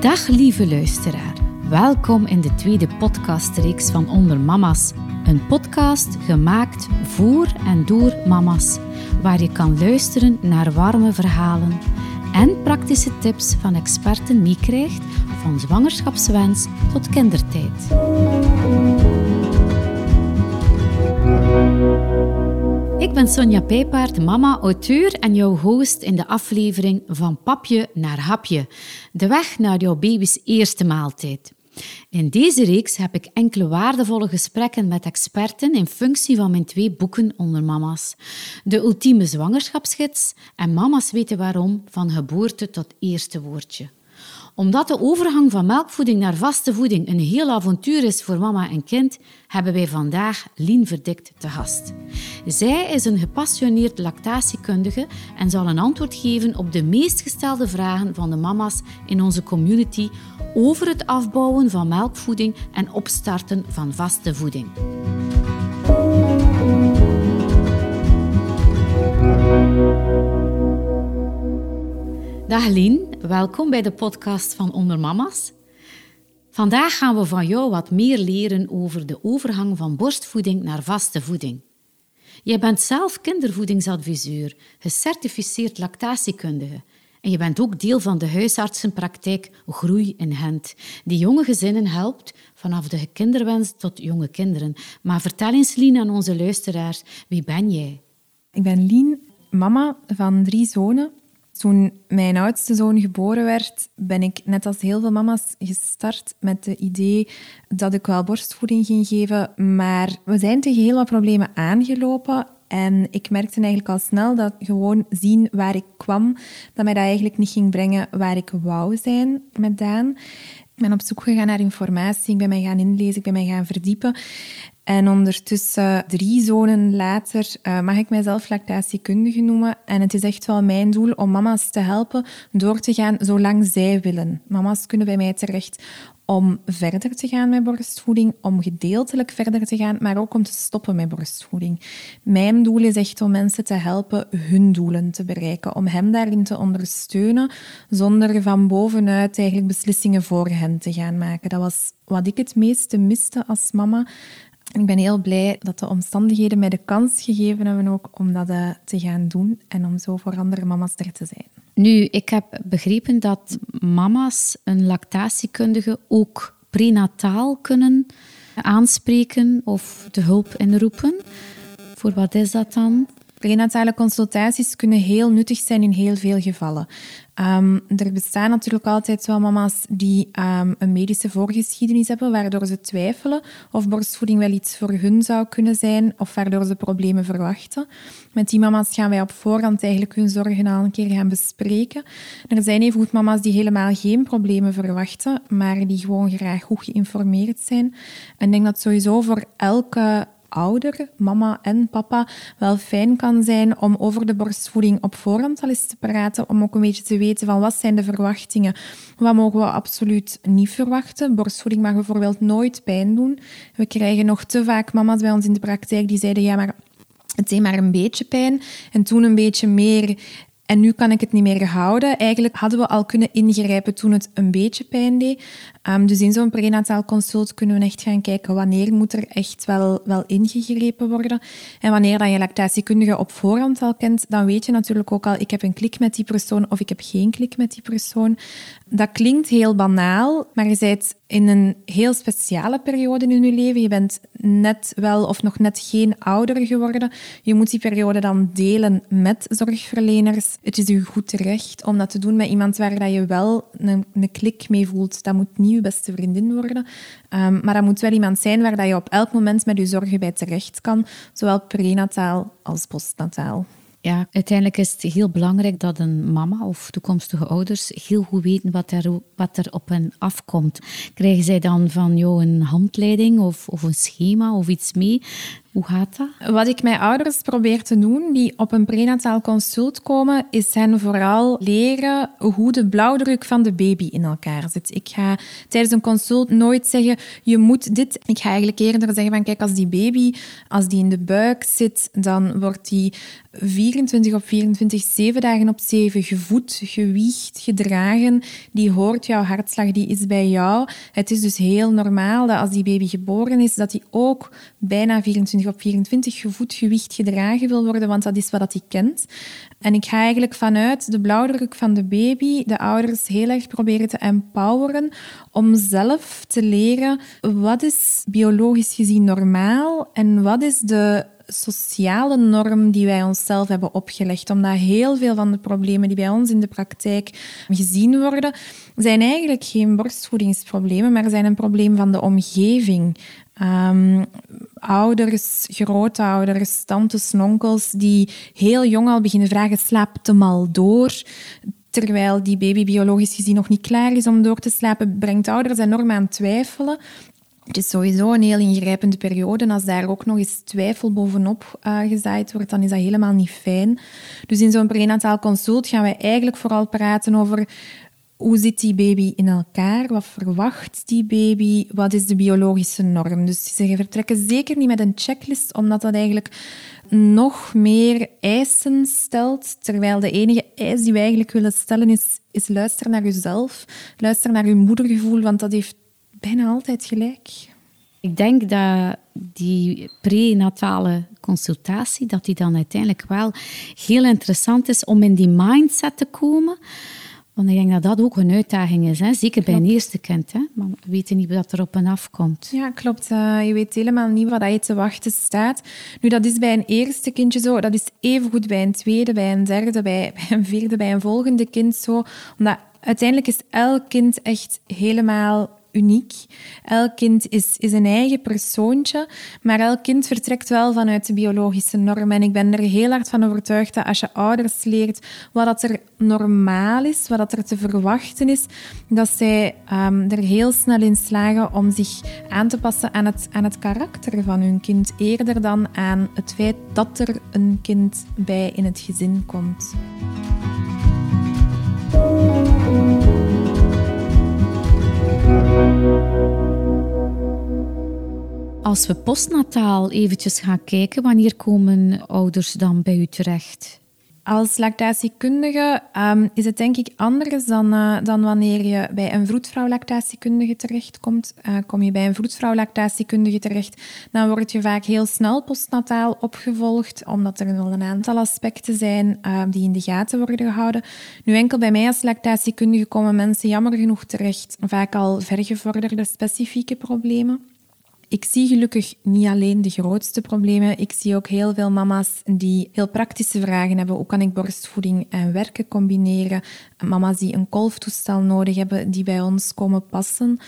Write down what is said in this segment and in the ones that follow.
Dag lieve luisteraar. Welkom in de tweede podcastreeks van Onder Mama's. Een podcast gemaakt voor en door mama's, waar je kan luisteren naar warme verhalen en praktische tips van experten meekrijgt van zwangerschapswens tot kindertijd. Ben Sonja Pijpaard, mama, auteur en jouw host in de aflevering Van Papje naar Hapje. De weg naar jouw baby's eerste maaltijd. In deze reeks heb ik enkele waardevolle gesprekken met experten in functie van mijn twee boeken onder mama's. De ultieme zwangerschapsgids en Mama's weten waarom van geboorte tot eerste woordje omdat de overgang van melkvoeding naar vaste voeding een heel avontuur is voor mama en kind, hebben wij vandaag Lien Verdikt te gast. Zij is een gepassioneerd lactatiekundige en zal een antwoord geven op de meest gestelde vragen van de mama's in onze community over het afbouwen van melkvoeding en opstarten van vaste voeding. Dag Lien, welkom bij de podcast van Onder Mama's. Vandaag gaan we van jou wat meer leren over de overgang van borstvoeding naar vaste voeding. Jij bent zelf kindervoedingsadviseur, gecertificeerd lactatiekundige en je bent ook deel van de huisartsenpraktijk Groei in Gent, die jonge gezinnen helpt vanaf de kinderwens tot jonge kinderen. Maar vertel eens, Lien, aan onze luisteraars, wie ben jij? Ik ben Lien, mama van drie zonen toen mijn oudste zoon geboren werd, ben ik net als heel veel mama's gestart met het idee dat ik wel borstvoeding ging geven. Maar we zijn tegen heel wat problemen aangelopen. En ik merkte eigenlijk al snel dat gewoon zien waar ik kwam, dat mij dat eigenlijk niet ging brengen waar ik wou zijn met Daan. Ik ben op zoek gegaan naar informatie, ik ben mij gaan inlezen, ik ben mij gaan verdiepen. En ondertussen, drie zonen later, uh, mag ik mijzelf lactatiekundige noemen. En het is echt wel mijn doel om mama's te helpen door te gaan zolang zij willen. Mama's kunnen bij mij terecht om verder te gaan met borstvoeding, om gedeeltelijk verder te gaan, maar ook om te stoppen met borstvoeding. Mijn doel is echt om mensen te helpen hun doelen te bereiken, om hen daarin te ondersteunen, zonder van bovenuit eigenlijk beslissingen voor hen te gaan maken. Dat was wat ik het meeste miste als mama. Ik ben heel blij dat de omstandigheden mij de kans gegeven hebben ook om dat eh, te gaan doen en om zo voor andere mama's er te zijn. Nu, ik heb begrepen dat mama's een lactatiekundige ook prenataal kunnen aanspreken of de hulp inroepen. Voor wat is dat dan? Prenatale consultaties kunnen heel nuttig zijn in heel veel gevallen. Um, er bestaan natuurlijk altijd wel mama's die um, een medische voorgeschiedenis hebben, waardoor ze twijfelen of borstvoeding wel iets voor hun zou kunnen zijn, of waardoor ze problemen verwachten. Met die mama's gaan wij op voorhand eigenlijk hun zorgen al een keer gaan bespreken. Er zijn even goed mama's die helemaal geen problemen verwachten, maar die gewoon graag goed geïnformeerd zijn. En ik denk dat sowieso voor elke ouder, mama en papa, wel fijn kan zijn om over de borstvoeding op voorhand al eens te praten, om ook een beetje te weten van wat zijn de verwachtingen, wat mogen we absoluut niet verwachten. Borstvoeding mag bijvoorbeeld nooit pijn doen. We krijgen nog te vaak mama's bij ons in de praktijk die zeiden, ja, maar het deed maar een beetje pijn. En toen een beetje meer en nu kan ik het niet meer houden. Eigenlijk hadden we al kunnen ingrijpen toen het een beetje pijn deed. Um, dus in zo'n prenataal consult kunnen we echt gaan kijken wanneer moet er echt wel, wel ingegrepen worden. En wanneer dat je lactatiekundige op voorhand al kent, dan weet je natuurlijk ook al, ik heb een klik met die persoon of ik heb geen klik met die persoon. Dat klinkt heel banaal, maar je bent in een heel speciale periode in je leven. Je bent net wel of nog net geen ouder geworden. Je moet die periode dan delen met zorgverleners. Het is je goed recht om dat te doen met iemand waar dat je wel een, een klik mee voelt. Dat moet niet je beste vriendin worden. Um, maar dat moet wel iemand zijn waar dat je op elk moment met je zorgen bij terecht kan. Zowel prenataal als postnataal. Ja, uiteindelijk is het heel belangrijk dat een mama of toekomstige ouders heel goed weten wat er, wat er op hen afkomt. Krijgen zij dan van jou een handleiding of, of een schema of iets mee gaat dat? Wat ik met ouders probeer te doen die op een prenataal consult komen, is hen vooral leren hoe de blauwdruk van de baby in elkaar zit. Ik ga tijdens een consult nooit zeggen, je moet dit. Ik ga eigenlijk eerder zeggen van, kijk, als die baby, als die in de buik zit, dan wordt die 24 op 24, 7 dagen op 7 gevoed, gewiegd, gedragen. Die hoort jouw hartslag, die is bij jou. Het is dus heel normaal dat als die baby geboren is, dat hij ook bijna 24 op 24 gevoed, gewicht, gedragen wil worden, want dat is wat hij kent. En ik ga eigenlijk vanuit de blauwdruk van de baby de ouders heel erg proberen te empoweren om zelf te leren wat is biologisch gezien normaal en wat is de sociale norm die wij onszelf hebben opgelegd. Omdat heel veel van de problemen die bij ons in de praktijk gezien worden, zijn eigenlijk geen borstvoedingsproblemen, maar zijn een probleem van de omgeving. Um, ouders, grootouders, tantes, onkels die heel jong al beginnen vragen, slaapt hem al door? Terwijl die baby biologisch gezien nog niet klaar is om door te slapen, brengt ouders enorm aan twijfelen. Het is sowieso een heel ingrijpende periode. En als daar ook nog eens twijfel bovenop uh, gezaaid wordt, dan is dat helemaal niet fijn. Dus in zo'n prenataal consult gaan we eigenlijk vooral praten over hoe zit die baby in elkaar? Wat verwacht die baby? Wat is de biologische norm? Dus ze vertrekken zeker niet met een checklist, omdat dat eigenlijk nog meer eisen stelt. Terwijl de enige eis die wij eigenlijk willen stellen is, is luister naar jezelf. Luister naar je moedergevoel, want dat heeft bijna altijd gelijk. Ik denk dat die prenatale consultatie, dat die dan uiteindelijk wel heel interessant is om in die mindset te komen. Want ik denk dat dat ook een uitdaging is, hè? zeker bij een eerste kind. Hè? Maar we weten niet wat er op en af komt. Ja, klopt. Uh, je weet helemaal niet wat je te wachten staat. Nu, dat is bij een eerste kindje zo. Dat is evengoed bij een tweede, bij een derde, bij, bij een vierde, bij een volgende kind zo. Omdat uiteindelijk is elk kind echt helemaal uniek. Elk kind is, is een eigen persoontje, maar elk kind vertrekt wel vanuit de biologische norm. En ik ben er heel hard van overtuigd dat als je ouders leert wat dat er normaal is, wat dat er te verwachten is, dat zij um, er heel snel in slagen om zich aan te passen aan het, aan het karakter van hun kind, eerder dan aan het feit dat er een kind bij in het gezin komt. Als we postnataal eventjes gaan kijken, wanneer komen ouders dan bij u terecht? Als lactatiekundige um, is het denk ik anders dan, uh, dan wanneer je bij een vroedvrouw lactatiekundige terechtkomt. Uh, kom je bij een vroedvrouw lactatiekundige terecht, dan word je vaak heel snel postnataal opgevolgd, omdat er wel een aantal aspecten zijn uh, die in de gaten worden gehouden. Nu enkel bij mij als lactatiekundige komen mensen jammer genoeg terecht, vaak al vergevorderde specifieke problemen. Ik zie gelukkig niet alleen de grootste problemen. Ik zie ook heel veel mama's die heel praktische vragen hebben. Hoe kan ik borstvoeding en werken combineren? Mama's die een kolftoestel nodig hebben, die bij ons komen passen.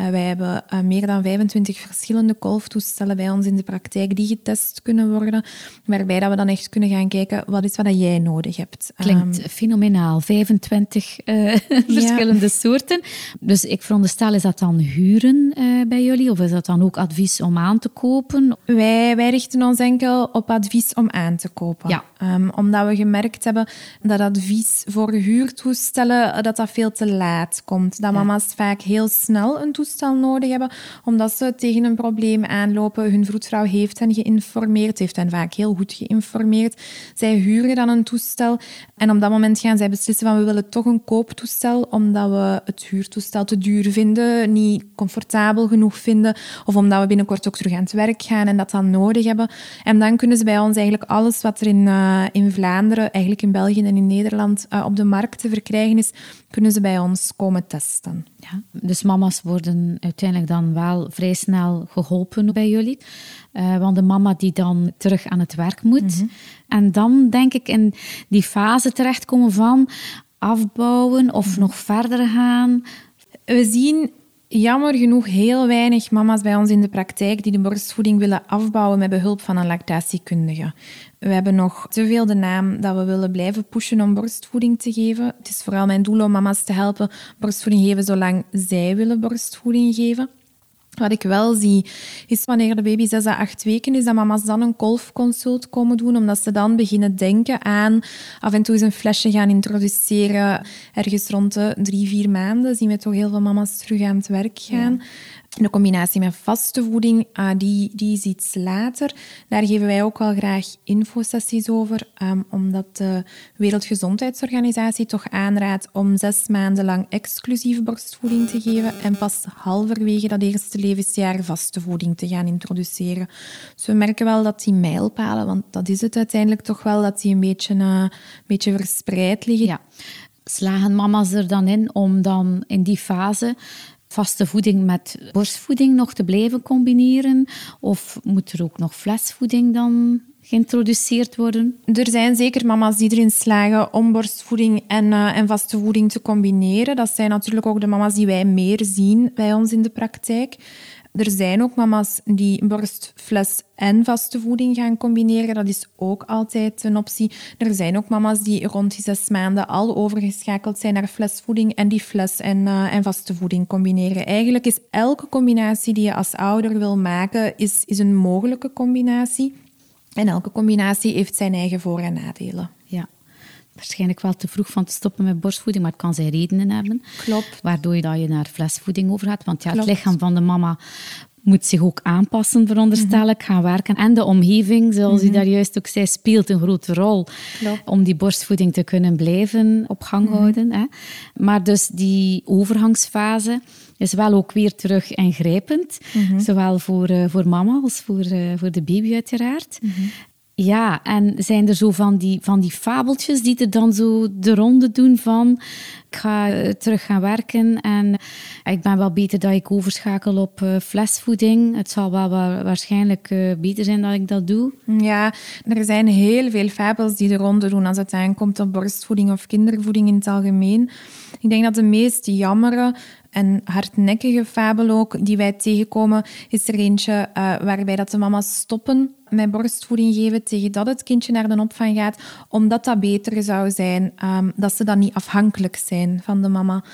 Uh, wij hebben uh, meer dan 25 verschillende kolftoestellen bij ons in de praktijk die getest kunnen worden, waarbij dat we dan echt kunnen gaan kijken wat is wat jij nodig hebt. Klinkt um, fenomenaal, 25 uh, verschillende ja. soorten. Dus ik veronderstel, is dat dan huren bij jullie of is dat dan ook advies om aan te kopen? Wij, wij richten ons enkel op advies om aan te kopen. Ja. Um, omdat we gemerkt hebben dat advies voor huurtoestellen dat dat veel te laat komt. Dat mama's vaak heel snel een toestel nodig hebben, omdat ze tegen een probleem aanlopen. Hun vroedvrouw heeft hen geïnformeerd, heeft hen vaak heel goed geïnformeerd. Zij huren dan een toestel en op dat moment gaan zij beslissen van we willen toch een kooptoestel, omdat we het huurtoestel te duur vinden, niet comfortabel genoeg vinden, of omdat we binnenkort ook terug aan het werk gaan en dat dan nodig hebben. En dan kunnen ze bij ons eigenlijk alles wat er in... Uh, in Vlaanderen, eigenlijk in België en in Nederland uh, op de markt te verkrijgen is, kunnen ze bij ons komen testen. Ja, dus mama's worden uiteindelijk dan wel vrij snel geholpen bij jullie. Uh, want de mama die dan terug aan het werk moet. Mm -hmm. En dan denk ik in die fase terechtkomen van afbouwen of mm -hmm. nog verder gaan. We zien jammer genoeg heel weinig mama's bij ons in de praktijk die de borstvoeding willen afbouwen met behulp van een lactatiekundige. We hebben nog te veel de naam dat we willen blijven pushen om borstvoeding te geven. Het is vooral mijn doel om mama's te helpen borstvoeding geven zolang zij willen borstvoeding geven. Wat ik wel zie, is wanneer de baby 6 à 8 weken is, dat mama's dan een kolfconsult komen doen, omdat ze dan beginnen denken aan af en toe eens een flesje gaan introduceren. Ergens rond de drie, vier maanden zien we toch heel veel mama's terug aan het werk gaan. De combinatie met vaste voeding, uh, die, die is iets later. Daar geven wij ook wel graag infosessies over, um, omdat de Wereldgezondheidsorganisatie toch aanraadt om zes maanden lang exclusieve borstvoeding te geven en pas halverwege dat eerste levensjaar vaste voeding te gaan introduceren. Dus we merken wel dat die mijlpalen, want dat is het uiteindelijk toch wel, dat die een beetje, uh, een beetje verspreid liggen. Ja. Slagen mama's er dan in om dan in die fase vaste voeding met borstvoeding nog te blijven combineren? Of moet er ook nog flesvoeding dan geïntroduceerd worden? Er zijn zeker mama's die erin slagen om borstvoeding en, uh, en vaste voeding te combineren. Dat zijn natuurlijk ook de mama's die wij meer zien bij ons in de praktijk. Er zijn ook mama's die borstfles en vaste voeding gaan combineren. Dat is ook altijd een optie. Er zijn ook mama's die rond die zes maanden al overgeschakeld zijn naar flesvoeding en die fles en, uh, en vaste voeding combineren. Eigenlijk is elke combinatie die je als ouder wil maken, is, is een mogelijke combinatie. En elke combinatie heeft zijn eigen voor- en nadelen. Ja waarschijnlijk wel te vroeg van te stoppen met borstvoeding, maar het kan zijn redenen hebben. Klopt. Waardoor je, dat je naar flesvoeding overgaat. Want ja, het lichaam van de mama moet zich ook aanpassen, veronderstel ik, gaan werken. En de omgeving, zoals u daar juist ook zei, speelt een grote rol om die borstvoeding te kunnen blijven op gang houden. Hè. Maar dus die overgangsfase is wel ook weer terug ingrijpend. Zowel voor, uh, voor mama als voor, uh, voor de baby uiteraard. Ja, en zijn er zo van die, van die fabeltjes die er dan zo de ronde doen van ik ga eh, terug gaan werken en ik ben wel beter dat ik overschakel op uh, flesvoeding. Het zal wel, waarschijnlijk beter zijn dat ik dat doe. Ja, er zijn heel veel fabels die de ronde doen als het aankomt op borstvoeding of kindervoeding in het algemeen. Ik denk dat de meest jammere en hardnekkige fabel ook die wij tegenkomen, is er eentje uh, waarbij dat de mama's stoppen met borstvoeding geven tegen dat het kindje naar de opvang gaat, omdat dat beter zou zijn, um, dat ze dan niet afhankelijk zijn van de mama.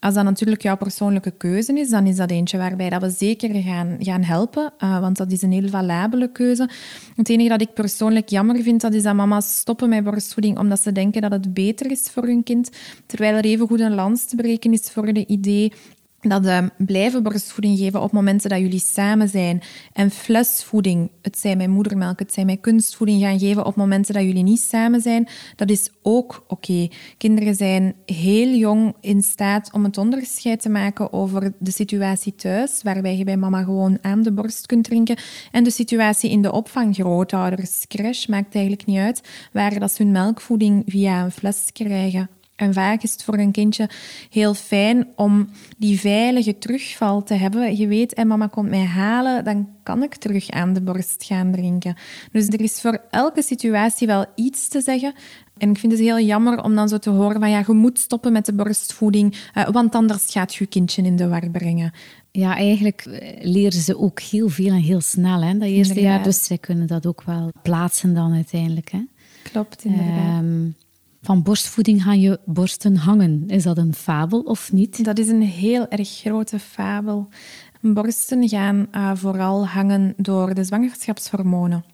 Als dat natuurlijk jouw persoonlijke keuze is, dan is dat eentje waarbij dat we zeker gaan, gaan helpen, uh, want dat is een heel valabele keuze. Het enige dat ik persoonlijk jammer vind, dat is dat mama's stoppen met borstvoeding omdat ze denken dat het beter is voor hun kind, terwijl er even goed een lans te breken is voor de idee dat uh, blijven borstvoeding geven op momenten dat jullie samen zijn en flesvoeding, het zij met moedermelk, het zij met kunstvoeding gaan geven op momenten dat jullie niet samen zijn, dat is ook oké. Kinderen zijn heel jong in staat om het onderscheid te maken over de situatie thuis, waarbij je bij mama gewoon aan de borst kunt drinken, en de situatie in de opvang, grootouders, crash, maakt eigenlijk niet uit, waar dat ze hun melkvoeding via een fles krijgen en vaak is het voor een kindje heel fijn om die veilige terugval te hebben. Je weet, en mama komt mij halen, dan kan ik terug aan de borst gaan drinken. Dus er is voor elke situatie wel iets te zeggen. En ik vind het heel jammer om dan zo te horen van ja, je moet stoppen met de borstvoeding, uh, want anders gaat je kindje in de war brengen. Ja, eigenlijk eh, leren ze ook heel veel en heel snel. Hè? Dat eerste jaar, dus zij kunnen dat ook wel plaatsen dan uiteindelijk. Hè? Klopt, inderdaad. Um, van borstvoeding gaan je borsten hangen. Is dat een fabel of niet? Dat is een heel erg grote fabel. Borsten gaan uh, vooral hangen door de zwangerschapshormonen.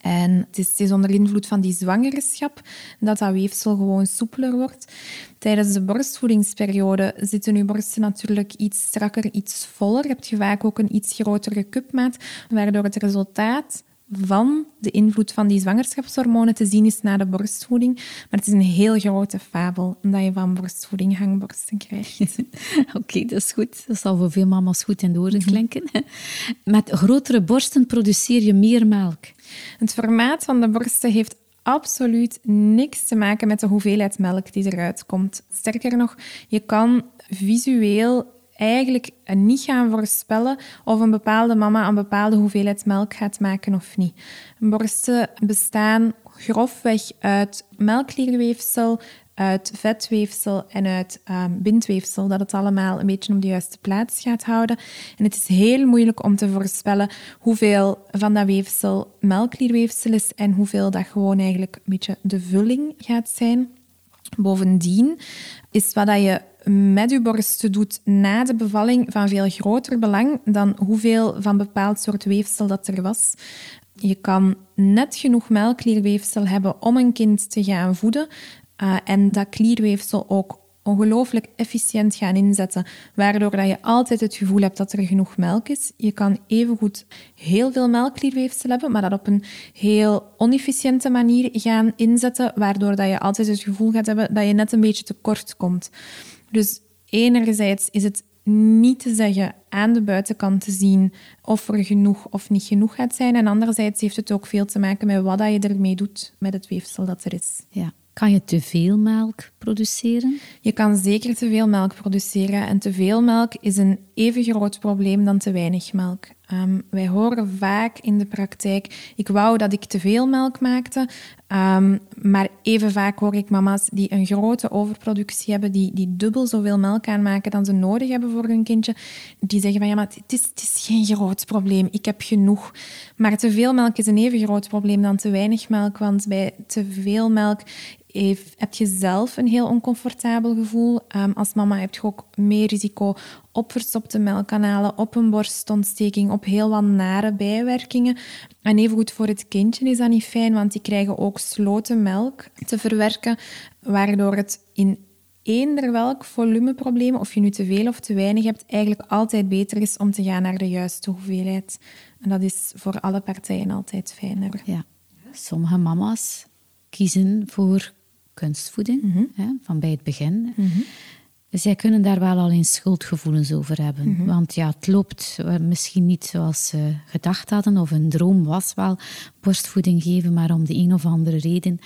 En het is, onder invloed van die zwangerschap dat dat weefsel gewoon soepeler wordt. Tijdens de borstvoedingsperiode zitten uw borsten natuurlijk iets strakker, iets voller. Heb je vaak ook een iets grotere cupmaat, waardoor het resultaat van de invloed van die zwangerschapshormonen te zien is na de borstvoeding. Maar het is een heel grote fabel omdat je van borstvoeding hangborsten krijgt. Oké, dat is goed. Dat zal voor veel mama's goed in de oren klinken. Met grotere borsten produceer je meer melk. Het formaat van de borsten heeft absoluut niks te maken met de hoeveelheid melk die eruit komt. Sterker nog, je kan visueel eigenlijk niet gaan voorspellen of een bepaalde mama een bepaalde hoeveelheid melk gaat maken of niet. Borsten bestaan grofweg uit melklierweefsel, uit vetweefsel en uit um, bindweefsel, dat het allemaal een beetje op de juiste plaats gaat houden. En het is heel moeilijk om te voorspellen hoeveel van dat weefsel melklierweefsel is en hoeveel dat gewoon eigenlijk een beetje de vulling gaat zijn. Bovendien is wat je met je borsten doet na de bevalling van veel groter belang dan hoeveel van bepaald soort weefsel dat er was. Je kan net genoeg melklierweefsel hebben om een kind te gaan voeden uh, en dat klierweefsel ook ongelooflijk efficiënt gaan inzetten, waardoor dat je altijd het gevoel hebt dat er genoeg melk is. Je kan evengoed heel veel melkklierweefsel hebben, maar dat op een heel onefficiënte manier gaan inzetten, waardoor dat je altijd het gevoel gaat hebben dat je net een beetje tekort komt. Dus enerzijds is het niet te zeggen aan de buitenkant te zien of er genoeg of niet genoeg gaat zijn. En anderzijds heeft het ook veel te maken met wat je ermee doet met het weefsel dat er is. Ja. Kan je te veel melk produceren? Je kan zeker te veel melk produceren. En te veel melk is een even groot probleem dan te weinig melk. Um, wij horen vaak in de praktijk, ik wou dat ik te veel melk maakte, um, maar even vaak hoor ik mama's die een grote overproductie hebben, die, die dubbel zoveel melk aanmaken dan ze nodig hebben voor hun kindje, die zeggen van ja, maar het is geen groot probleem, ik heb genoeg. Maar te veel melk is een even groot probleem dan te weinig melk, want bij te veel melk heeft, heb je zelf een heel oncomfortabel gevoel. Um, als mama heb je ook meer risico op verstopte melkkanalen, op een borstontsteking, op heel wat nare bijwerkingen. En evengoed voor het kindje is dat niet fijn, want die krijgen ook sloten melk te verwerken, waardoor het in eender welk volumeprobleem, of je nu te veel of te weinig hebt, eigenlijk altijd beter is om te gaan naar de juiste hoeveelheid. En dat is voor alle partijen altijd fijner. Ja. Sommige mama's kiezen voor kunstvoeding, mhm. hè, van bij het begin. Mm Zij kunnen daar wel al eens schuldgevoelens over hebben. Mhm. Want ja, het loopt eh, misschien niet zoals ze gedacht hadden, of een droom was wel borstvoeding geven, maar om de een of andere reden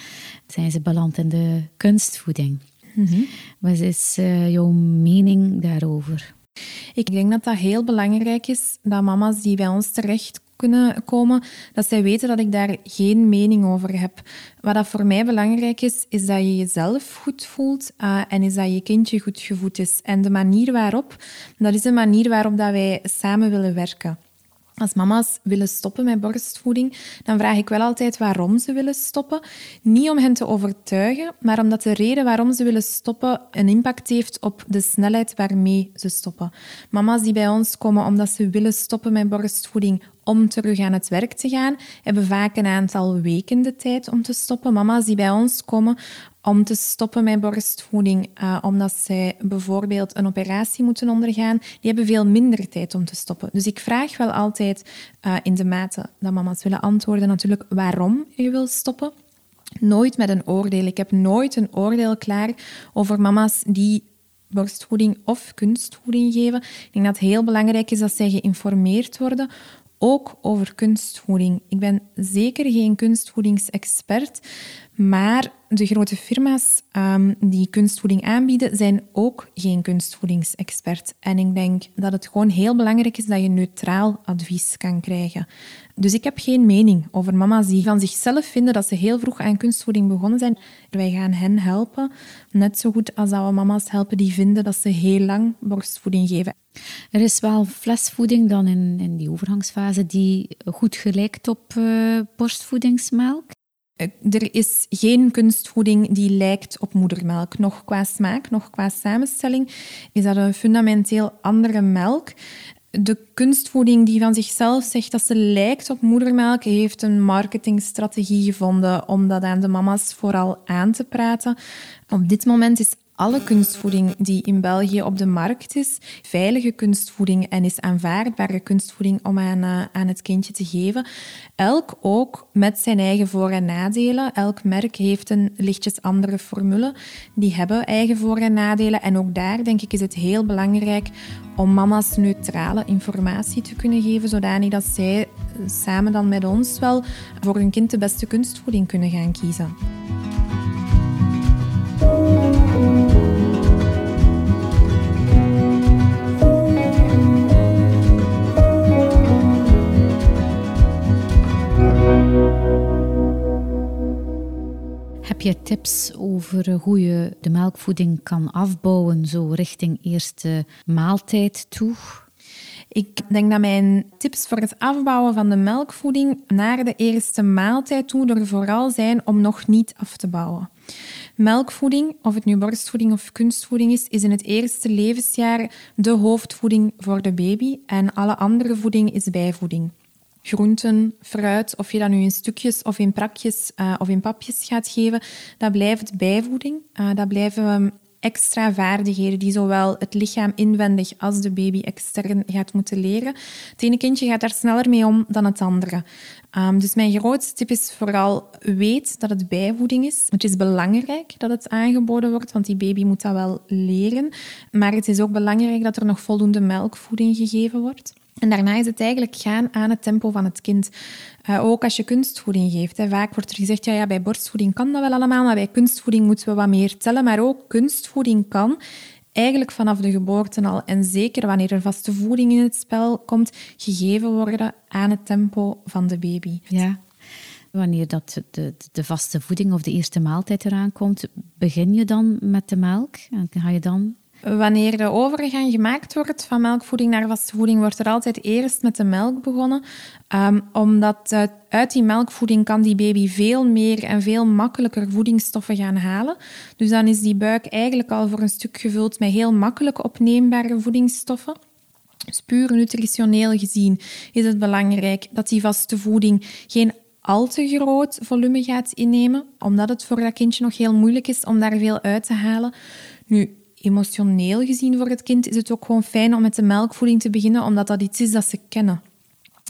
zijn ze beland in de kunstvoeding. Mhm. Wat is uh, jouw mening daarover? Ik denk dat dat heel belangrijk is, dat mama's die bij ons terecht komen, dat zij weten dat ik daar geen mening over heb. Wat dat voor mij belangrijk is, is dat je jezelf goed voelt uh, en is dat je kindje goed gevoed is. En de manier waarop, dat is de manier waarop dat wij samen willen werken. Als mama's willen stoppen met borstvoeding, dan vraag ik wel altijd waarom ze willen stoppen. Niet om hen te overtuigen, maar omdat de reden waarom ze willen stoppen een impact heeft op de snelheid waarmee ze stoppen. Mama's die bij ons komen omdat ze willen stoppen met borstvoeding om terug aan het werk te gaan, hebben vaak een aantal weken de tijd om te stoppen. Mama's die bij ons komen om te stoppen met borstvoeding, uh, omdat zij bijvoorbeeld een operatie moeten ondergaan, die hebben veel minder tijd om te stoppen. Dus ik vraag wel altijd uh, in de mate dat mama's willen antwoorden natuurlijk waarom je wil stoppen. Nooit met een oordeel. Ik heb nooit een oordeel klaar over mama's die borstvoeding of kunstvoeding geven. Ik denk dat het heel belangrijk is dat zij geïnformeerd worden ook over kunstvoeding. Ik ben zeker geen kunstvoedingsexpert, maar de grote firma's um, die kunstvoeding aanbieden, zijn ook geen kunstvoedingsexpert. En ik denk dat het gewoon heel belangrijk is dat je neutraal advies kan krijgen. Dus ik heb geen mening over mama's die van zichzelf vinden dat ze heel vroeg aan kunstvoeding begonnen zijn. Wij gaan hen helpen, net zo goed als dat we mama's helpen die vinden dat ze heel lang borstvoeding geven. Er is wel flesvoeding dan in, in die overgangsfase die goed gelijkt op uh, borstvoedingsmelk. Eh, er is geen kunstvoeding die lijkt op moedermelk. Nog qua smaak, nog qua samenstelling is dat een fundamenteel andere melk. De kunstvoeding die van zichzelf zegt dat ze lijkt op moedermelk, heeft een marketingstrategie gevonden om dat aan de mama's vooral aan te praten. Op dit moment is alle kunstvoeding die in België op de markt is, veilige kunstvoeding en is aanvaardbare kunstvoeding om aan, uh, aan het kindje te geven. Elk ook met zijn eigen voor- en nadelen. Elk merk heeft een lichtjes andere formule. Die hebben eigen voor- en nadelen. En ook daar, denk ik, is het heel belangrijk om mama's neutrale informatie te kunnen geven, zodanig dat zij samen dan met ons wel voor hun kind de beste kunstvoeding kunnen gaan kiezen. Heb je tips over hoe je de melkvoeding kan afbouwen, zo richting eerste maaltijd toe? Ik denk dat mijn tips voor het afbouwen van de melkvoeding naar de eerste maaltijd toe er vooral zijn om nog niet af te bouwen. Melkvoeding, of het nu borstvoeding of kunstvoeding is, is in het eerste levensjaar de hoofdvoeding voor de baby en alle andere voeding is bijvoeding groenten, fruit, of je dat nu in stukjes of in prakjes uh, of in papjes gaat geven, dat blijft bijvoeding. Uh, dat blijven extra vaardigheden die zowel het lichaam inwendig als de baby extern gaat moeten leren. Het ene kindje gaat daar sneller mee om dan het andere. Um, dus mijn grootste tip is vooral weet dat het bijvoeding is. Het is belangrijk dat het aangeboden wordt, want die baby moet dat wel leren. Maar het is ook belangrijk dat er nog voldoende melkvoeding gegeven wordt. En daarna is het eigenlijk gaan aan het tempo van het kind. Uh, ook als je kunstvoeding geeft. Vaak wordt er gezegd, ja, ja, bij borstvoeding kan dat wel allemaal, maar bij kunstvoeding moeten we wat meer tellen. Maar ook kunstvoeding kan eigenlijk vanaf de geboorte al, en zeker wanneer er vaste voeding in het spel komt, gegeven worden aan het tempo van de baby. Ja. Wanneer dat de, de vaste voeding of de eerste maaltijd eraan komt, begin je dan met de melk? En ga je dan Wanneer de overgang gemaakt wordt van melkvoeding naar vaste voeding, wordt er altijd eerst met de melk begonnen. Um, omdat uh, uit die melkvoeding kan die baby veel meer en veel makkelijker voedingsstoffen gaan halen. Dus dan is die buik eigenlijk al voor een stuk gevuld met heel makkelijk opneembare voedingsstoffen. Dus puur nutritioneel gezien is het belangrijk dat die vaste voeding geen al te groot volume gaat innemen, omdat het voor dat kindje nog heel moeilijk is om daar veel uit te halen. Nu, emotioneel gezien voor het kind is het ook gewoon fijn om met de melkvoeding te beginnen, omdat dat iets is dat ze kennen.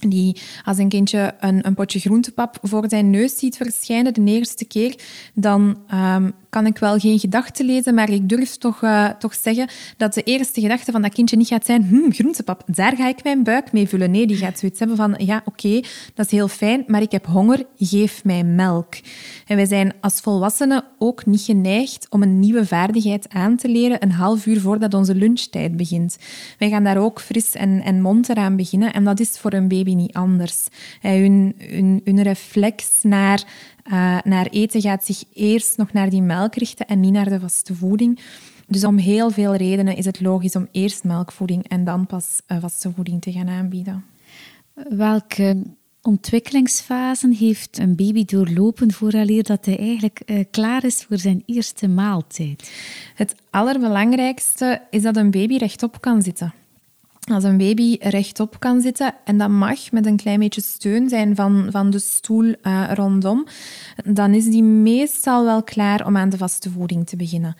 Die, als een kindje een, potje groentepap voor zijn neus ziet verschijnen de eerste keer, dan um, kan ik wel geen gedachten lezen, maar ik durf toch, uh, toch zeggen dat de eerste gedachte van dat kindje niet gaat zijn hm, groentepap, daar ga ik mijn buik mee vullen. Nee, die gaat zoiets hebben van ja, oké, dat is heel fijn, maar ik heb honger, geef mij melk. En wij zijn als volwassenen ook niet geneigd om een nieuwe vaardigheid aan te leren een half uur voordat onze lunchtijd begint. Wij gaan daar ook fris en, en mond eraan beginnen en dat is voor een baby niet anders. Hun, hun, hun reflex naar uh, naar eten gaat zich eerst nog naar die melk richten en niet naar de vaste voeding. Dus om heel veel redenen is het logisch om eerst melkvoeding en dan pas uh, vaste voeding te gaan aanbieden. Welke ontwikkelingsfasen heeft een baby doorlopen vooraleer dat hij eigenlijk uh, klaar is voor zijn eerste maaltijd? Het allerbelangrijkste is dat een baby rechtop kan zitten. Als een baby rechtop kan zitten, en dat mag met een klein beetje steun zijn van, van de stoel uh, rondom, dan is die meestal wel klaar om aan de vaste voeding te beginnen.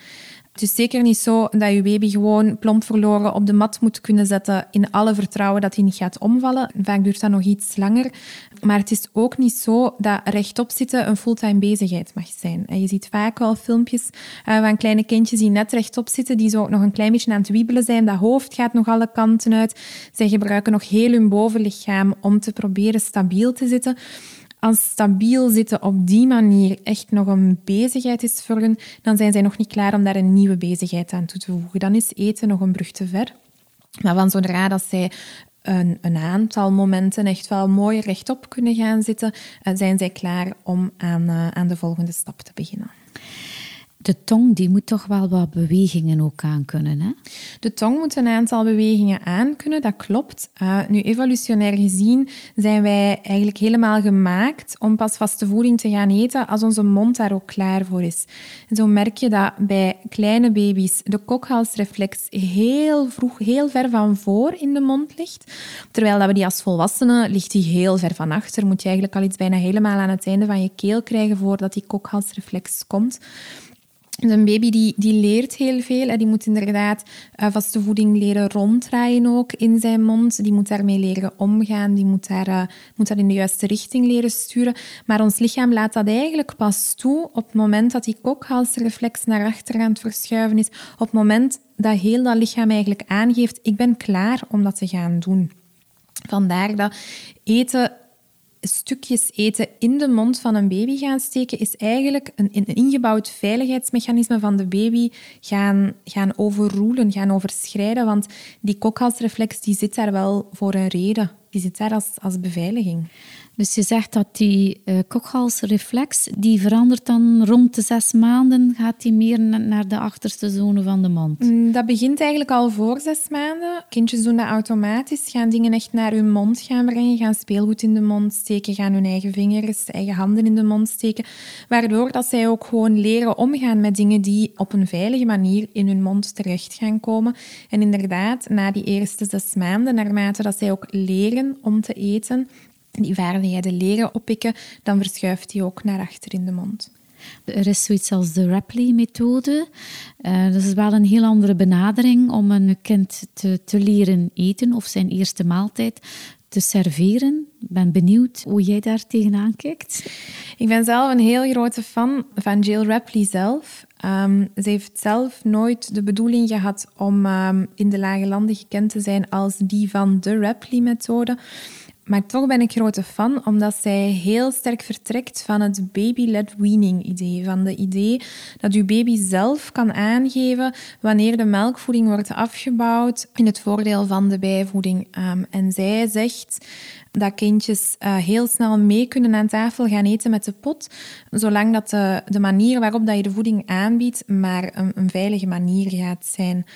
Het is zeker niet zo dat je baby gewoon plomp verloren op de mat moet kunnen zetten in alle vertrouwen dat hij niet gaat omvallen. Vaak duurt dat nog iets langer. Maar het is ook niet zo dat rechtop zitten een fulltime bezigheid mag zijn. En je ziet vaak wel filmpjes uh, van kleine kindjes die net rechtop zitten, die zo nog een klein beetje aan het wiebelen zijn. Dat hoofd gaat nog alle kanten uit. Zij gebruiken nog heel hun bovenlichaam om te proberen stabiel te zitten als stabiel zitten op die manier echt nog een bezigheid is voor dan zijn zij nog niet klaar om daar een nieuwe bezigheid aan toe te voegen. Dan is eten nog een brug te ver. Maar van zodra dat zij een, aantal momenten echt wel mooi rechtop kunnen gaan zitten, eh, zijn zij klaar om aan, uh, aan de volgende stap te beginnen de tong die moet toch wel wat bewegingen ook aankunnen, hè? De tong moet een aantal bewegingen aankunnen, dat klopt. Uh, nu, evolutionair gezien zijn wij eigenlijk helemaal gemaakt om pas vaste voeding te gaan eten als onze mond daar ook klaar voor is. Zo merk je dat bij kleine baby's de kokhalsreflex heel vroeg, heel ver van voor in de mond ligt. Terwijl dat we die als volwassenen ligt die heel ver van achter. Moet je eigenlijk al iets bijna helemaal aan het einde van je keel krijgen voordat die kokhalsreflex komt. Dus een baby die, die leert heel veel. Die moet inderdaad uh, vaste voeding leren ronddraaien ook in zijn mond. Die moet daarmee leren omgaan. Die moet, daar, uh, moet dat in de juiste richting leren sturen. Maar ons lichaam laat dat eigenlijk pas toe op het moment dat die kokhalsreflex naar achter aan het verschuiven is. Op het moment dat heel dat lichaam eigenlijk aangeeft, ik ben klaar om dat te gaan doen. Vandaar dat eten stukjes eten in de mond van een baby gaan steken, is eigenlijk een, een ingebouwd veiligheidsmechanisme van de baby gaan, gaan overroelen, gaan overschrijden. Want die kokhalsreflex die zit daar wel voor een reden. Die zit daar als, als beveiliging. Dus je zegt dat die uh, kokhalsreflex, die verandert dan rond de zes maanden, gaat die meer naar de achterste zone van de mond? Mm, dat begint eigenlijk al voor zes maanden. Kindjes doen dat automatisch, gaan dingen echt naar hun mond gaan brengen, gaan speelgoed in de mond steken, gaan hun eigen vingers, eigen handen in de mond steken, waardoor dat zij ook gewoon leren omgaan met dingen die op een veilige manier in hun mond terecht gaan komen. En inderdaad, na die eerste zes maanden, naarmate dat zij ook leren om te eten, die vaardigheden leren oppikken, dan verschuift die ook naar achter in de mond. Er is zoiets als de Rapley-methode. Uh, dat is wel een heel andere benadering om een kind te, te leren eten of zijn eerste maaltijd te serveren. Ik ben benieuwd hoe jij daar tegenaan kijkt. Ik ben zelf een heel grote fan van Jill Rapley zelf. Um, ze heeft zelf nooit de bedoeling gehad om um, in de lage landen gekend te zijn als die van de Rapley-methode. Maar toch ben ik grote fan, omdat zij heel sterk vertrekt van het baby-led weaning-idee. Van de idee dat uw baby zelf kan aangeven wanneer de melkvoeding wordt afgebouwd in het voordeel van de bijvoeding. Um, en zij zegt dat kindjes uh, heel snel mee kunnen aan tafel gaan eten met de pot, zolang dat de, manier waarop dat je de voeding aanbiedt maar een veilige manier gaat zijn.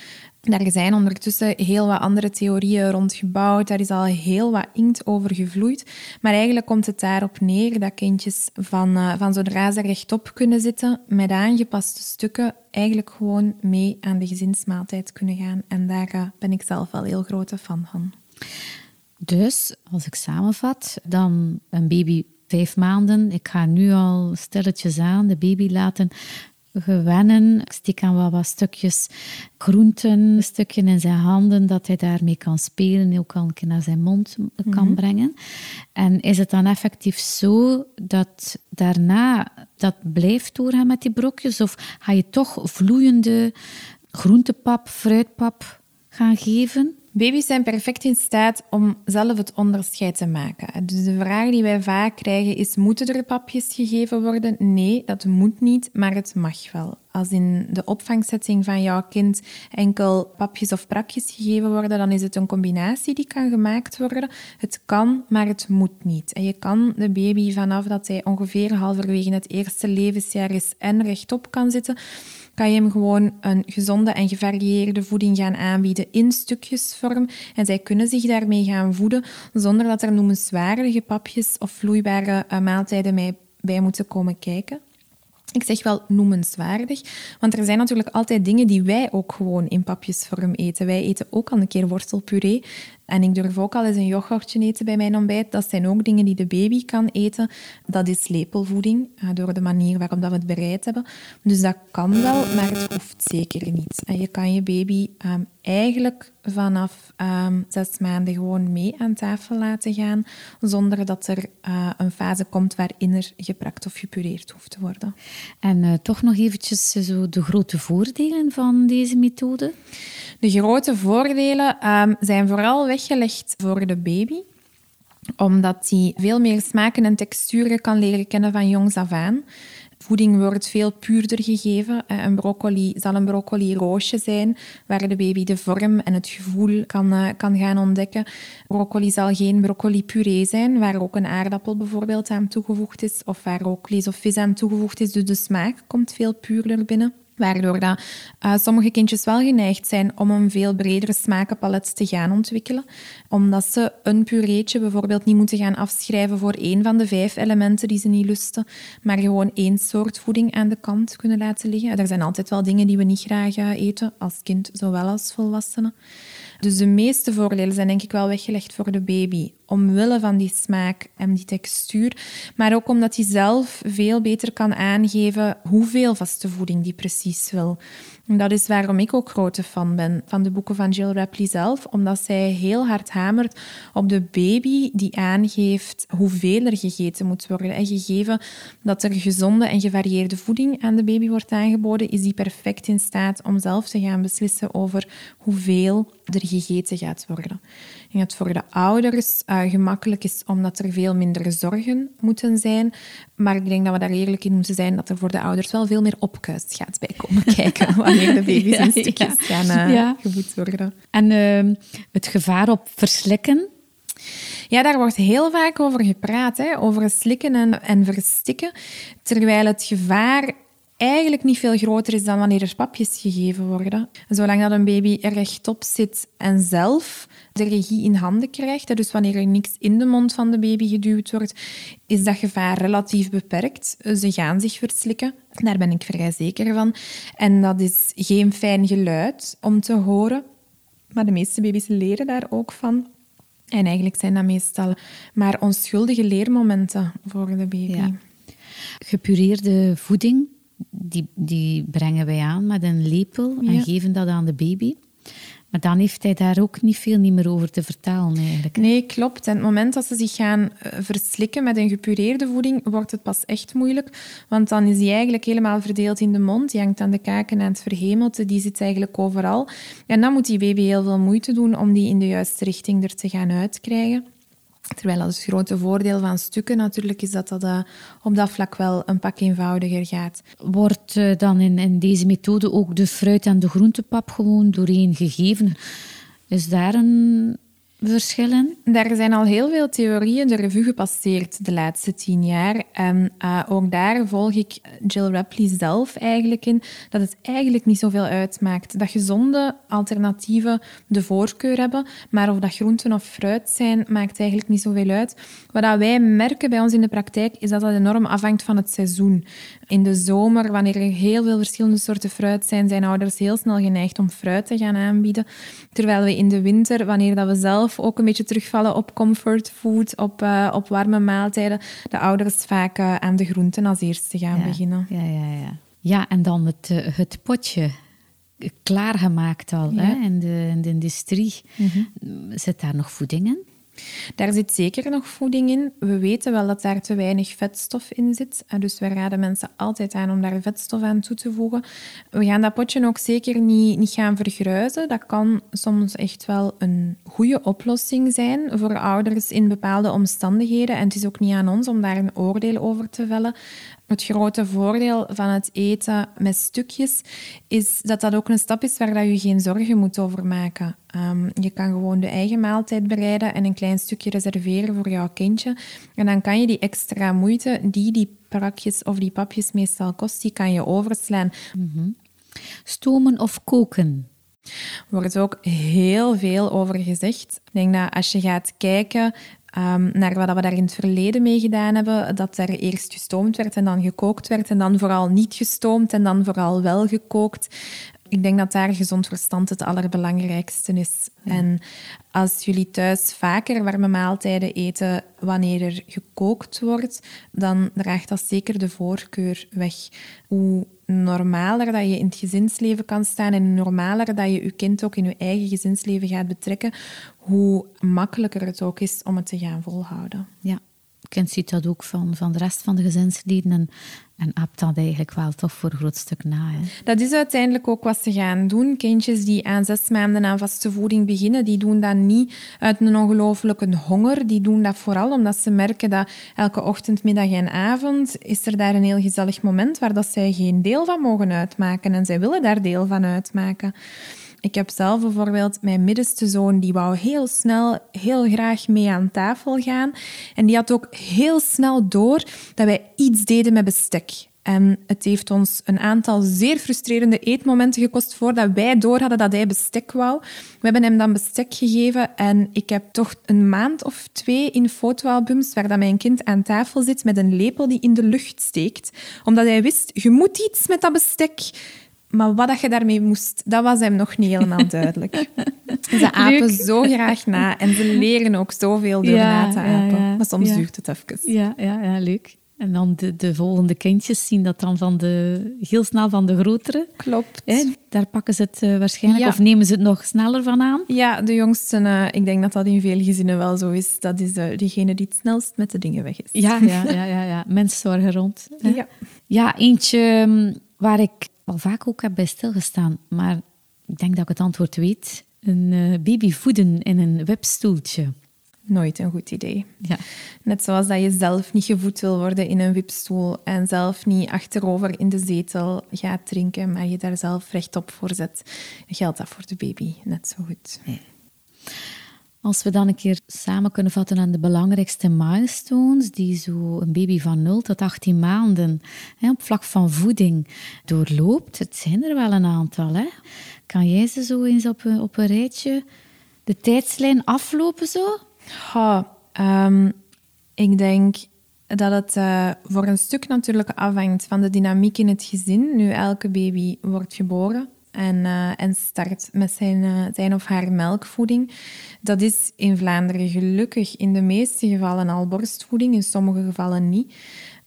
Daar zijn ondertussen heel wat andere theorieën rond gebouwd. Daar is al heel wat inkt over gevloeid. Maar eigenlijk komt het daarop neer dat kindjes van, uh, van zodra ze rechtop kunnen zitten, met aangepaste stukken, eigenlijk gewoon mee aan de gezinsmaaltijd kunnen gaan. En daar uh, ben ik zelf wel heel grote fan van. Dus, als ik samenvat, dan een baby vijf maanden. Ik ga nu al stilletjes aan de baby laten gewennen. Ik steek aan wat, wat stukjes groenten, stukje in zijn handen, dat hij daarmee kan spelen, ook al een keer naar zijn mond kan mhm. brengen. En is het dan effectief zo dat daarna dat blijft doorgaan met die brokjes? Of ga je toch vloeiende groentepap, fruitpap gaan geven? Baby's zijn perfect in staat om zelf het onderscheid te maken. Dus de vraag die wij vaak krijgen is: moeten er papjes gegeven worden? Nee, dat moet niet, maar het mag wel. Als in de opvangsetting van jouw kind enkel papjes of prakjes gegeven worden, dan is het een combinatie die kan gemaakt worden. Het kan, maar het moet niet. En je kan de baby vanaf dat hij ongeveer halverwege het eerste levensjaar is en rechtop kan zitten, kan je hem gewoon een gezonde en gevarieerde voeding gaan aanbieden in stukjesvorm. En zij kunnen zich daarmee gaan voeden zonder dat er noemenswaardige papjes of vloeibare uh, maaltijden bij moeten komen kijken. Ik zeg wel noemenswaardig, want er zijn natuurlijk altijd dingen die wij ook gewoon in papjesvorm eten. Wij eten ook al een keer wortelpuree. En ik durf ook al eens een yoghurtje eten bij mijn ontbijt. Dat zijn ook dingen die de baby kan eten. Dat is lepelvoeding, eh, door de manier waarop dat we het bereid hebben. Dus dat kan wel, maar het hoeft zeker niet. En je kan je baby ehm, eigenlijk vanaf ehm, zes maanden gewoon mee aan tafel laten gaan, zonder dat er uh, een fase komt waarin er geprakt of gepureerd hoeft te worden. En uh, toch nog eventjes zo de grote voordelen van deze methode? De grote voordelen um, zijn vooral weggelegd voor de baby omdat hij veel meer smaken en texturen kan leren kennen van jongs af aan. Voeding wordt veel puurder gegeven. Eh, een broccoli zal een broccoli roosje zijn, waar de baby de vorm en het gevoel kan, uh, kan gaan ontdekken. Broccoli zal geen broccoli puree zijn, waar ook een aardappel bijvoorbeeld aan toegevoegd is, of waar ook vlees of vis aan toegevoegd is. Dus de smaak komt veel puurder binnen. Waardoor dat, uh, sommige kindjes wel geneigd zijn om een veel bredere smakenpalet te gaan ontwikkelen. Omdat ze een pureetje bijvoorbeeld niet moeten gaan afschrijven voor één van de vijf elementen die ze niet lusten, maar gewoon één soort voeding aan de kant kunnen laten liggen. Er zijn altijd wel dingen die we niet graag uh, eten, als kind zowel als volwassenen. Dus de meeste voordelen zijn denk ik wel weggelegd voor de baby. Omwille van die smaak en die textuur. Maar ook omdat hij zelf veel beter kan aangeven hoeveel vaste voeding die precies wil. En dat is waarom ik ook grote fan ben van de boeken van Jill Rapley zelf. Omdat zij heel hard hamert op de baby die aangeeft hoeveel er gegeten moet worden. En gegeven dat er gezonde en gevarieerde voeding aan de baby wordt aangeboden, is die perfect in staat om zelf te gaan beslissen over hoeveel er gegeten gaat worden. En het voor de ouders uh, gemakkelijk is omdat er veel minder zorgen moeten zijn. Maar ik denk dat we daar eerlijk in moeten zijn dat er voor de ouders wel veel meer opkuist gaat bij komen kijken wanneer de baby's in stukjes gaan uh, gevoed worden. En uh, het gevaar op verslikken? Ja, daar wordt heel vaak over gepraat, hè, over slikken en, en verstikken. Terwijl het gevaar eigenlijk niet veel groter is dan wanneer er papjes gegeven worden. Zolang dat een baby er rechtop zit en zelf de regie in handen krijgt, dus wanneer er niks in de mond van de baby geduwd wordt, is dat gevaar relatief beperkt. Ze gaan zich verslikken, daar ben ik vrij zeker van. En dat is geen fijn geluid om te horen, maar de meeste baby's leren daar ook van. En eigenlijk zijn dat meestal maar onschuldige leermomenten voor de baby. Gepureerde voeding, die, die brengen wij aan met een lepel en geven dat aan de baby. Maar dan heeft hij daar ook niet veel niet meer over te vertellen eigenlijk. Nee, klopt. En het moment dat ze zich gaan eh, verslikken met een gepureerde voeding, wordt het pas echt moeilijk. Want dan is die eigenlijk helemaal verdeeld in de mond. Die hangt aan de kaken en het verhemelte. Die zit eigenlijk overal. En dan moet die baby heel veel moeite doen om die in de juiste richting er te gaan uitkrijgen. Terwijl dat het grote voordeel van stukken natuurlijk is dat dat uh, op dat vlak wel een pak eenvoudiger gaat. Wordt uh, dan in, in deze methode ook de fruit- en de groentepap gewoon doorheen gegeven? Is daar een verschillen? Daar zijn al heel veel theorieën de revue gepasseerd de laatste tien jaar. En uh, ook daar volg ik Jill Rapley zelf eigenlijk in, dat het eigenlijk niet zoveel uitmaakt. Dat gezonde alternatieven de voorkeur hebben, maar of dat groenten of fruit zijn, maakt eigenlijk niet zoveel uit. Wat wij merken bij ons in de praktijk, is dat dat enorm afhangt van het seizoen. In de zomer, wanneer er heel veel verschillende soorten fruit zijn, zijn ouders heel snel geneigd om fruit te gaan aanbieden. Terwijl we in de winter, wanneer dat we zelf ook een beetje terugvallen op comfort food, op, uh, op warme maaltijden, de ouders vaak uh, aan de groenten als eerste gaan ja, beginnen. Ja, ja, ja. ja, en dan het, uh, het potje klaargemaakt al ja. hè, in, de, in de industrie. Mm -hmm. Zit daar nog voeding in? Daar zit zeker nog voeding in. We weten wel dat daar te weinig vetstof in zit. Dus we raden mensen altijd aan om daar vetstof aan toe te voegen. We gaan dat potje ook zeker niet, niet gaan vergruizen. Dat kan soms echt wel een goede oplossing zijn voor ouders in bepaalde omstandigheden. En het is ook niet aan ons om daar een oordeel over te vellen. Het grote voordeel van het eten met stukjes is dat dat ook een stap is waar je geen zorgen moet over maken. Um, je kan gewoon de eigen maaltijd bereiden en een klein stukje reserveren voor jouw kindje. En dan kan je die extra moeite die die prakjes of die papjes meestal kost, die kan je overslaan. Mm -hmm. Stomen of koken? Er wordt ook heel veel over gezegd. Ik denk dat als je gaat kijken Um, naar wat we daar in het verleden mee gedaan hebben, dat er eerst gestoomd werd en dan gekookt werd en dan vooral niet gestoomd en dan vooral wel gekookt. Ik denk dat daar gezond verstand het allerbelangrijkste is. Ja. En als jullie thuis vaker warme maaltijden eten wanneer er gekookt wordt, dan draagt dat zeker de voorkeur weg. Hoe normaler dat je in het gezinsleven kan staan en hoe normaler dat je je kind ook in je eigen gezinsleven gaat betrekken, hoe makkelijker het ook is om het te gaan volhouden. Ja, kind ziet dat ook van, van de rest van de gezinsleden en, en apt dat eigenlijk wel toch voor een groot stuk na. Hè? Dat is uiteindelijk ook wat ze gaan doen. Kindjes die aan zes maanden aan vaste voeding beginnen, die doen dat niet uit een ongelooflijke honger. Die doen dat vooral omdat ze merken dat elke ochtend, middag en avond is er daar een heel gezellig moment waar dat zij geen deel van mogen uitmaken en zij willen daar deel van uitmaken. Ik heb zelf bijvoorbeeld mijn middenste zoon, die wou heel snel, heel graag mee aan tafel gaan. En die had ook heel snel door dat wij iets deden met bestek. En het heeft ons een aantal zeer frustrerende eetmomenten gekost voordat wij door hadden dat hij bestek wou. We hebben hem dan bestek gegeven en ik heb toch een maand of twee in fotoalbums waar dat mijn kind aan tafel zit met een lepel die in de lucht steekt. Omdat hij wist, je moet iets met dat bestek. Maar wat je daarmee moest, dat was hem nog niet helemaal duidelijk. Ze apen Leuk. zo graag na en ze leren ook zoveel door ja, na te apen. Ja, ja, maar soms duurt het even. Ja, ja, ja leuk. En dan de, de volgende kindjes zien dat dan van de, heel snel van de grotere. Klopt. Hè? Daar pakken ze het uh, waarschijnlijk, of nemen ze het nog sneller van aan? Ja, de jongste, uh, ik denk dat dat in veel gezinnen wel zo is. Dat is uh, diegene die het snelst met de dingen weg is. Ja, ja, ja, ja, ja. mensen zorgen rond. Hè? Ja. ja, eentje mm, waar ik al vaak ook heb bij stilgestaan, maar ik denk dat ik het antwoord weet. Een uh, baby voeden in een webstoeltje. Nooit een goed idee. Ja. Net zoals dat je zelf niet gevoed wil worden in een wipstoel en zelf niet achterover in de zetel gaat drinken, maar je daar zelf rechtop voor zet, geldt dat voor de baby net zo goed. Nee. Als we dan een keer samen kunnen vatten aan de belangrijkste milestones die zo een baby van 0 tot 18 maanden hè, op vlak van voeding doorloopt, het zijn er wel een aantal. Hè? Kan jij ze zo eens op een, op een rijtje de tijdslijn aflopen zo? Ja, um, ik denk dat het uh, voor een stuk natuurlijk afhangt van de dynamiek in het gezin. Nu, elke baby wordt geboren en, uh, en start met zijn, uh, zijn of haar melkvoeding. Dat is in Vlaanderen gelukkig in de meeste gevallen al borstvoeding, in sommige gevallen niet.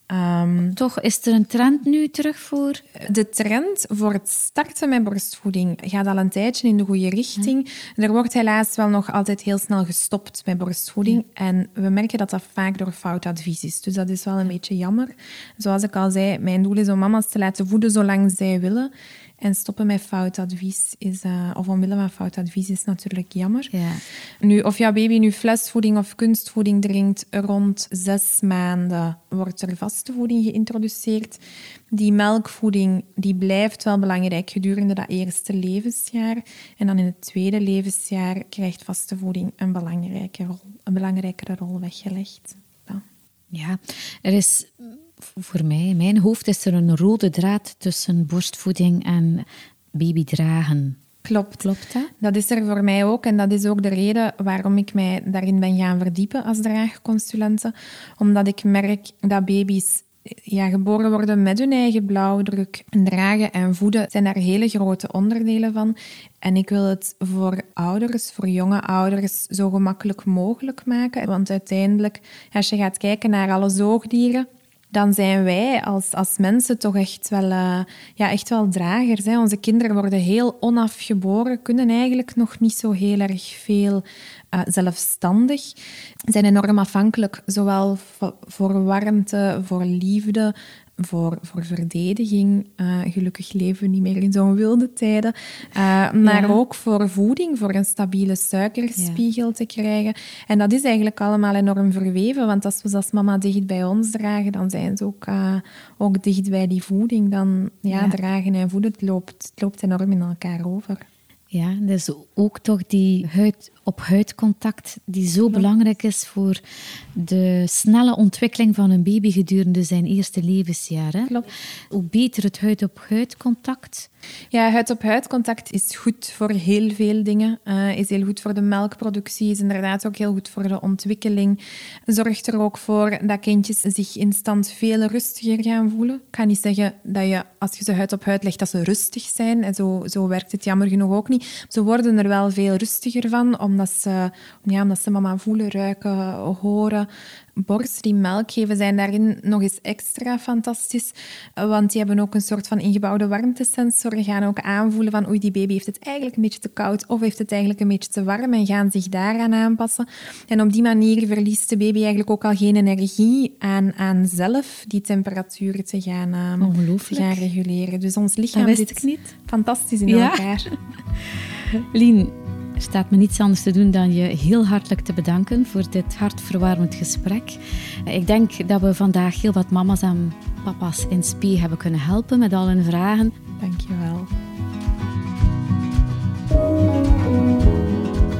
Ehm, Toch is er een trend nu terug voor? de trend voor het starten met borstvoeding gaat al een tijdje in de goede richting. Er wordt helaas wel nog altijd heel snel gestopt met borstvoeding. En we merken dat dat vaak door fout advies is. Dus dat is wel een beetje jammer. Zoals ik al zei, mijn doel is om mama's te laten voeden zolang zij willen. En stoppen met fout advies is, eh, of omwille van fout advies is natuurlijk jammer. Ja. Nu, of jouw baby nu flesvoeding of kunstvoeding drinkt, rond zes maanden wordt er vaste voeding geïntroduceerd. Die melkvoeding die blijft wel belangrijk gedurende dat eerste levensjaar. En dan in het tweede levensjaar krijgt vaste voeding een belangrijke rol, een belangrijkere rol weggelegd. Ja. Ja, er is voor mij, in mijn hoofd is er een rode draad tussen borstvoeding en babydragen. Klopt. Klopt dat? Dat is er voor mij ook. En dat is ook de reden waarom ik mij daarin ben gaan verdiepen als draagconsulente. Omdat ik merk dat baby's ja, geboren worden met hun eigen blauwdruk. En dragen en voeden zijn daar hele grote onderdelen van. En ik wil het voor ouders, voor jonge ouders, zo gemakkelijk mogelijk maken. Want uiteindelijk, als je gaat kijken naar alle zoogdieren, dan zijn wij als, als mensen toch echt wel, uh, ja, echt wel dragers. Hè. Onze kinderen worden heel onafgeboren, kunnen eigenlijk nog niet zo heel erg veel uh, zelfstandig. Zijn enorm afhankelijk, zowel voor warmte, voor liefde, voor, voor verdediging. Uh, gelukkig leven we niet meer in zo'n wilde tijden. Uh, maar ja. ook voor voeding, voor een stabiele suikerspiegel ja. te krijgen. En dat is eigenlijk allemaal enorm verweven, want als we ze als mama dicht bij ons dragen, dan zijn ze ook, uh, ook dicht bij die voeding. Dan ja, ja. dragen en voeden, het loopt, het loopt enorm in elkaar over. Ja, dus ook toch die huid op huidcontact die zo belangrijk is voor de snelle ontwikkeling van een baby gedurende zijn eerste levensjaar. Hè? Klopt. Hoe beter het huid op huidcontact. Ja, huid op huidcontact is goed voor heel veel dingen. Uh, is heel goed voor de melkproductie, is inderdaad ook heel goed voor de ontwikkeling. Zorgt er ook voor dat kindjes zich instant veel rustiger gaan voelen. Ik ga niet zeggen dat je, als je ze huid op huid legt, dat ze rustig zijn. En zo, zo werkt het jammer genoeg ook niet. Ze worden er wel veel rustiger van, omdat ze, ja, omdat ze mama voelen, ruiken, horen. Borst die melk geven zijn daarin nog eens extra fantastisch, want die hebben ook een soort van ingebouwde warmtesensor en gaan ook aanvoelen van oei, die baby heeft het eigenlijk een beetje te koud of heeft het eigenlijk een beetje te warm en gaan zich daaraan aanpassen. En op die manier verliest de baby eigenlijk ook al geen energie aan, aan zelf die temperatuur te gaan, um, te gaan reguleren. Dus ons lichaam zit niet. fantastisch in ja. elkaar. Lien, er staat me niets anders te doen dan je heel hartelijk te bedanken voor dit hartverwarmend gesprek. Ik denk dat we vandaag heel wat mama's en papa's in spe hebben kunnen helpen met al hun vragen. Dank je wel.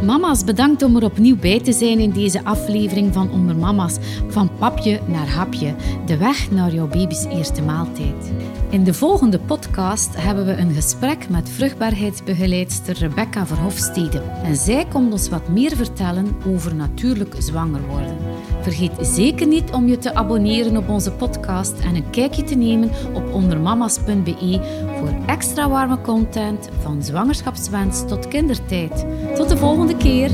Mama's, bedankt om er opnieuw bij te zijn in deze aflevering van Onder Mama's. Van papje naar hapje. De weg naar jouw baby's eerste maaltijd. In de volgende podcast hebben we een gesprek met vruchtbaarheidsbegeleidster Rebecca Verhofstede. En zij komt ons wat meer vertellen over natuurlijk zwanger worden. Vergeet zeker niet om je te abonneren op onze podcast en een kijkje te nemen op ondermamas.be voor extra warme content van zwangerschapswens tot kindertijd. Tot de volgende keer!